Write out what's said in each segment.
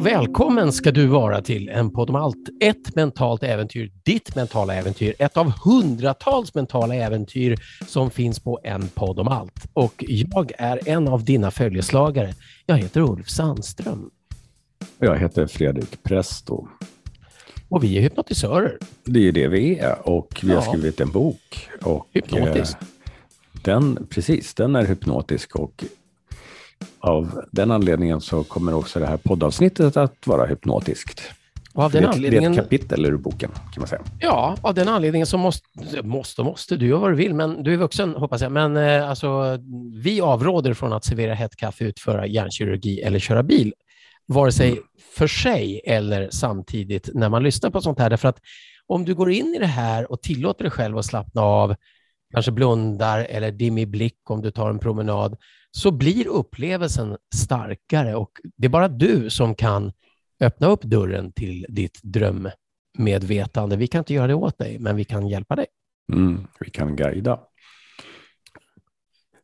Och välkommen ska du vara till En podd om allt. Ett mentalt äventyr, ditt mentala äventyr. Ett av hundratals mentala äventyr som finns på En podd om allt. Och jag är en av dina följeslagare. Jag heter Ulf Sandström. Jag heter Fredrik Presto. Och vi är hypnotisörer. Det är det vi är och vi har skrivit en bok. Och, Hypnotisk. eh, Den, precis, den är hypnotisk och av den anledningen så kommer också det här poddavsnittet att vara hypnotiskt. Och av Det den, är, ett, det är anledningen, ett kapitel ur boken kan man säga. ja, av den anledningen så måste, måste, måste, du gör vad du vill, men du är vuxen hoppas jag. Men eh, alltså, vi avråder från att servera hett kaffe, utföra hjärnkirurgi eller köra bil, vare sig Mm. för sig eller samtidigt när man lyssnar på sånt här. Därför att om du går in i det här och tillåter dig själv att slappna av, kanske blundar eller dimmig blick om du tar en promenad, så blir upplevelsen starkare och det är bara du som kan öppna upp dörren till ditt drömmedvetande. Vi kan inte göra det åt dig, men vi kan hjälpa dig. Mm, vi kan guida.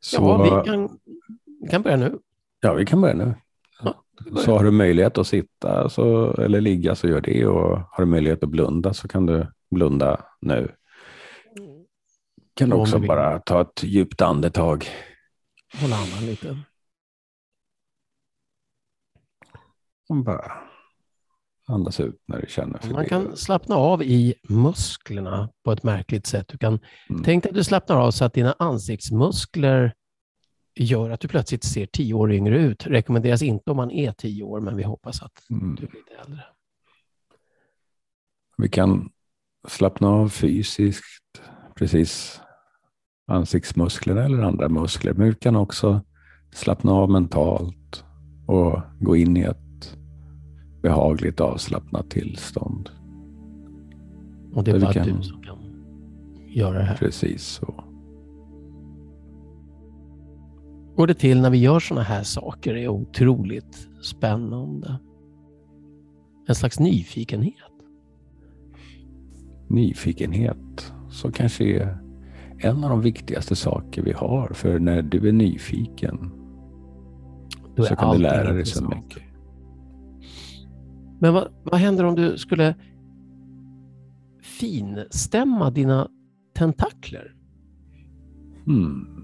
Så, Ja, vi kan, vi kan börja nu. ja, vi kan börja nu. Så har du möjlighet att sitta så, eller ligga så gör det och har du möjlighet att blunda så kan du blunda nu. Kan du också bara ta ett djupt andetag. Hålla andan lite. Och bara andas ut när du känner för Man det. kan slappna av i musklerna på ett märkligt sätt. Du kan, Mm. Tänk dig att du slappnar av så att dina ansiktsmuskler gör att du plötsligt ser tio år yngre ut. Rekommenderas inte om man är tio år, men vi hoppas att Mm. du blir lite äldre. Vi kan slappna av fysiskt, precis ansiktsmusklerna eller andra muskler. Men vi kan också slappna av mentalt och gå in i ett behagligt avslappnat tillstånd. Och det är bara kan- du som kan göra det här. Precis så. Går det till när vi gör sådana här saker är otroligt spännande. En slags nyfikenhet. Nyfikenhet, så kanske är en av de viktigaste saker vi har. För när du är nyfiken är så kan du lära dig så mycket. Men vad, vad händer om du skulle finstämma dina tentakler? Hmm.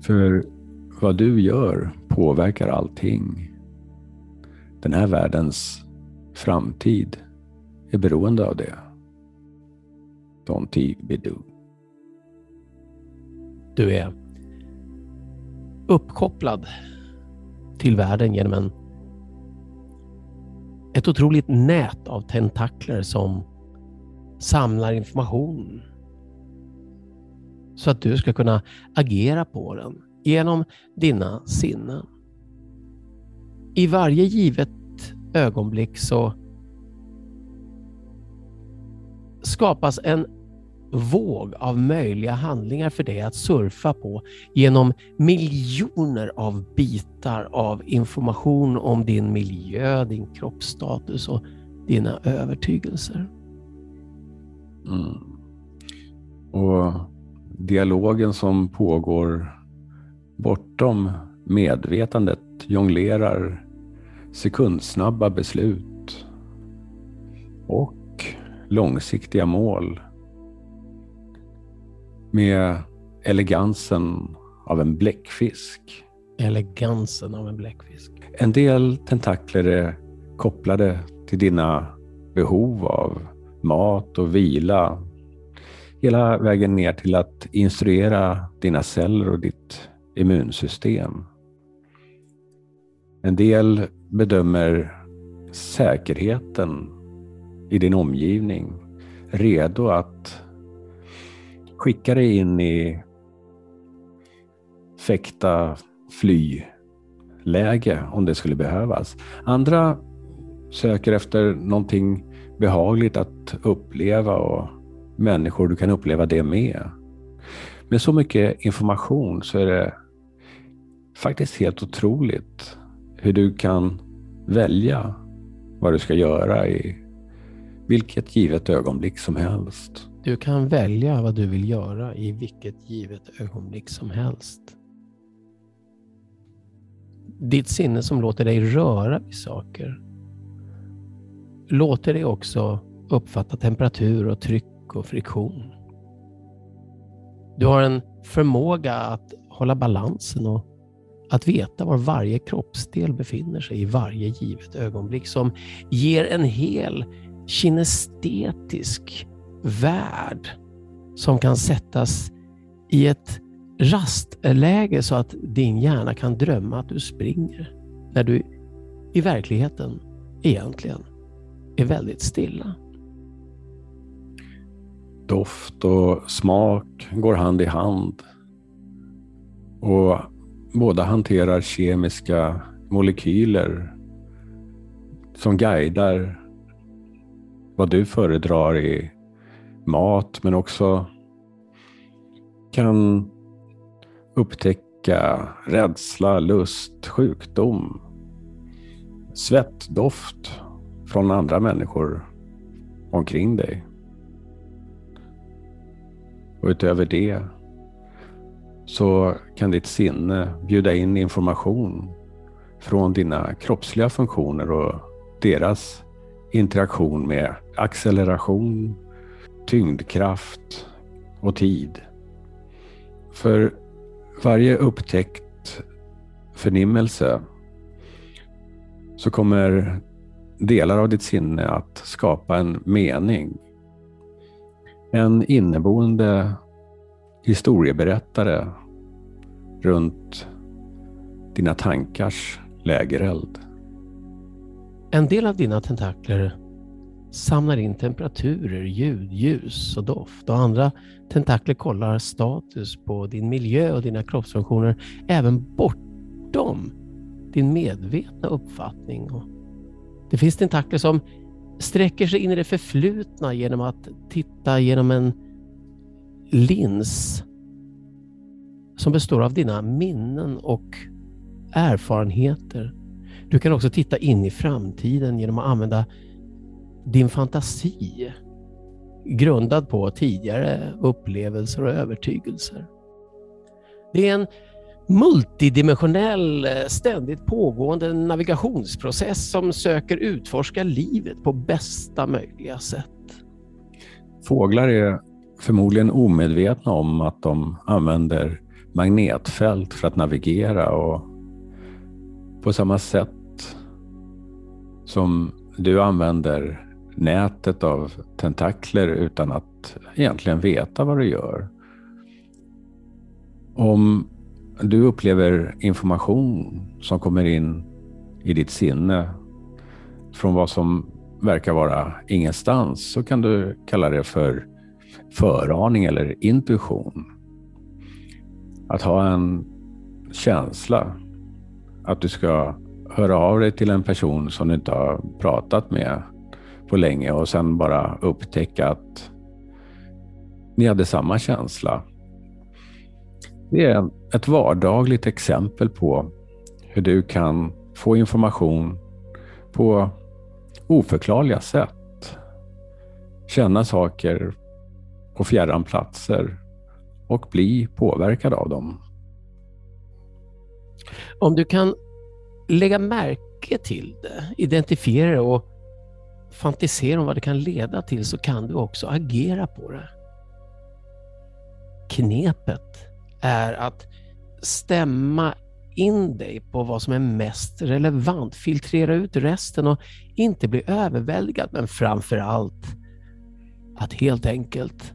För vad du gör påverkar allting. Den här världens framtid är beroende av det. Don't be do. Du är uppkopplad till världen genom en, ett otroligt nät av tentakler som samlar information så att du ska kunna agera på den genom dina sinnen. I varje givet ögonblick så skapas en våg av möjliga handlingar för dig att surfa på genom miljoner av bitar av information om din miljö, din kroppsstatus och dina övertygelser. Mm. Och dialogen som pågår bortom medvetandet jonglerar sekundsnabba beslut och långsiktiga mål med elegansen av en bläckfisk. Elegansen av en bläckfisk. En del tentakler är kopplade till dina behov av mat och vila. Hela vägen ner till att instruera dina celler och ditt immunsystem. En del bedömer säkerheten i din omgivning, redo att skicka dig in i fäkta-fly-läge om det skulle behövas. Andra söker efter någonting behagligt att uppleva och människor du kan uppleva det med. Med så mycket information så är det faktiskt helt otroligt hur du kan välja vad du ska göra i vilket givet ögonblick som helst. Du kan välja vad du vill göra i vilket givet ögonblick som helst. Ditt sinne som låter dig röra vid saker låter dig också uppfatta temperatur och tryck och friktion. Du har en förmåga att hålla balansen och att veta var varje kroppsdel befinner sig i varje givet ögonblick som ger en hel kinestetisk värld som kan sättas i ett rastläge så att din hjärna kan drömma att du springer när du i verkligheten egentligen är väldigt stilla. Doft och smak går hand i hand. Och båda hanterar kemiska molekyler som guidar vad du föredrar i mat men också kan upptäcka rädsla, lust, sjukdom, svettdoft från andra människor omkring dig. Och utöver det så kan ditt sinne bjuda in information från dina kroppsliga funktioner och deras interaktion med acceleration, tyngdkraft och tid. För varje upptäckt förnimmelse så kommer delar av ditt sinne att skapa en mening. En inneboende historieberättare runt dina tankars lägereld. En del av dina tentakler samlar in temperaturer, ljud, ljus och doft och andra tentakler kollar status på din miljö och dina kroppsfunktioner även bortom din medvetna uppfattning. Det finns tentakler som sträcker sig in i det förflutna genom att titta genom en lins som består av dina minnen och erfarenheter. Du kan också titta in i framtiden genom att använda din fantasi grundad på tidigare upplevelser och övertygelser. Det är en multidimensionell, eh, ständigt pågående navigationsprocess som söker utforska livet på bästa möjliga sätt. Fåglar är förmodligen omedvetna om att de använder magnetfält för att navigera och på samma sätt som du använder nätet av tentakler utan att egentligen veta vad du gör. Om du upplever information som kommer in i ditt sinne från vad som verkar vara ingenstans så kan du kalla det för föraning eller intuition. Att ha en känsla att du ska höra av dig till en person som du inte har pratat med på länge och sen bara upptäcka att ni hade samma känsla. Det är ett vardagligt exempel på hur du kan få information på oförklarliga sätt. Känna saker på fjärran platser och bli påverkad av dem. Om du kan lägga märke till det, identifiera det och fantisera om vad det kan leda till så kan du också agera på det. Knepet är att stämma in dig på vad som är mest relevant, filtrera ut resten och inte bli överväldigad, men framför allt att helt enkelt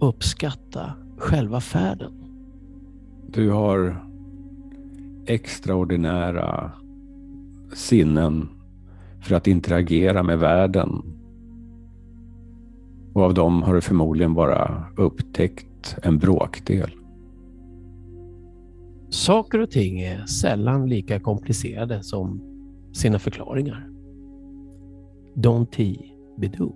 uppskatta själva färden. Du har extraordinära sinnen för att interagera med världen. Och av dem har du förmodligen bara upptäckt en bråkdel. Saker och ting är sällan lika komplicerade som sina förklaringar. Don't be do.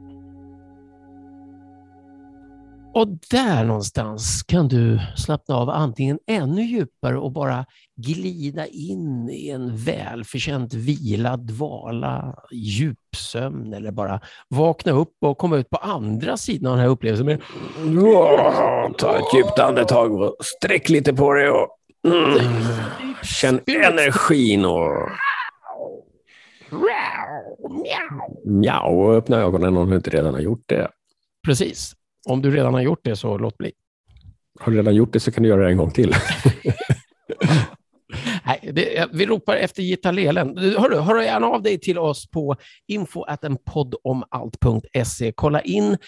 Och där någonstans kan du slappna av antingen ännu djupare och bara glida in i en välförtjänt vila, dvala, djupsömn eller bara vakna upp och komma ut på andra sidan av den här upplevelsen. Med... ta ett djupt andetag och sträck lite på dig och mm, känn energin och Mjau, och öppna ögonen om du inte redan har gjort det. Precis. Om du redan har gjort det så låt bli. Har du redan gjort det så kan du göra det en gång till. Nej, det, vi ropar efter Gitta Lelen. Hörru, hör gärna av dig till oss på info.enpoddomalt.se. Kolla in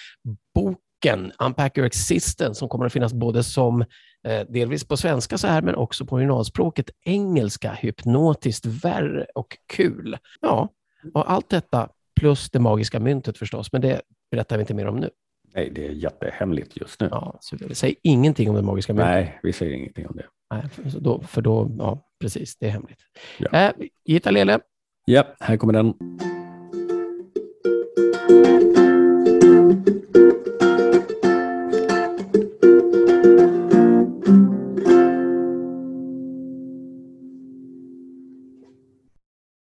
boken Unpack Your Existence som kommer att finnas både som eh, delvis på svenska så här, men också på originalspråket engelska, hypnotiskt, värre och kul. Ja, och allt detta plus det magiska myntet förstås, men det berättar vi inte mer om nu. Nej, det är jättehemligt just nu. Ja, så vi säger ingenting om det magiska myntet. Nej, vi säger ingenting om det. Nej, för då, för då ja, precis, det är hemligt. Ja. Äh, Gitta Lele. Ja, här kommer den.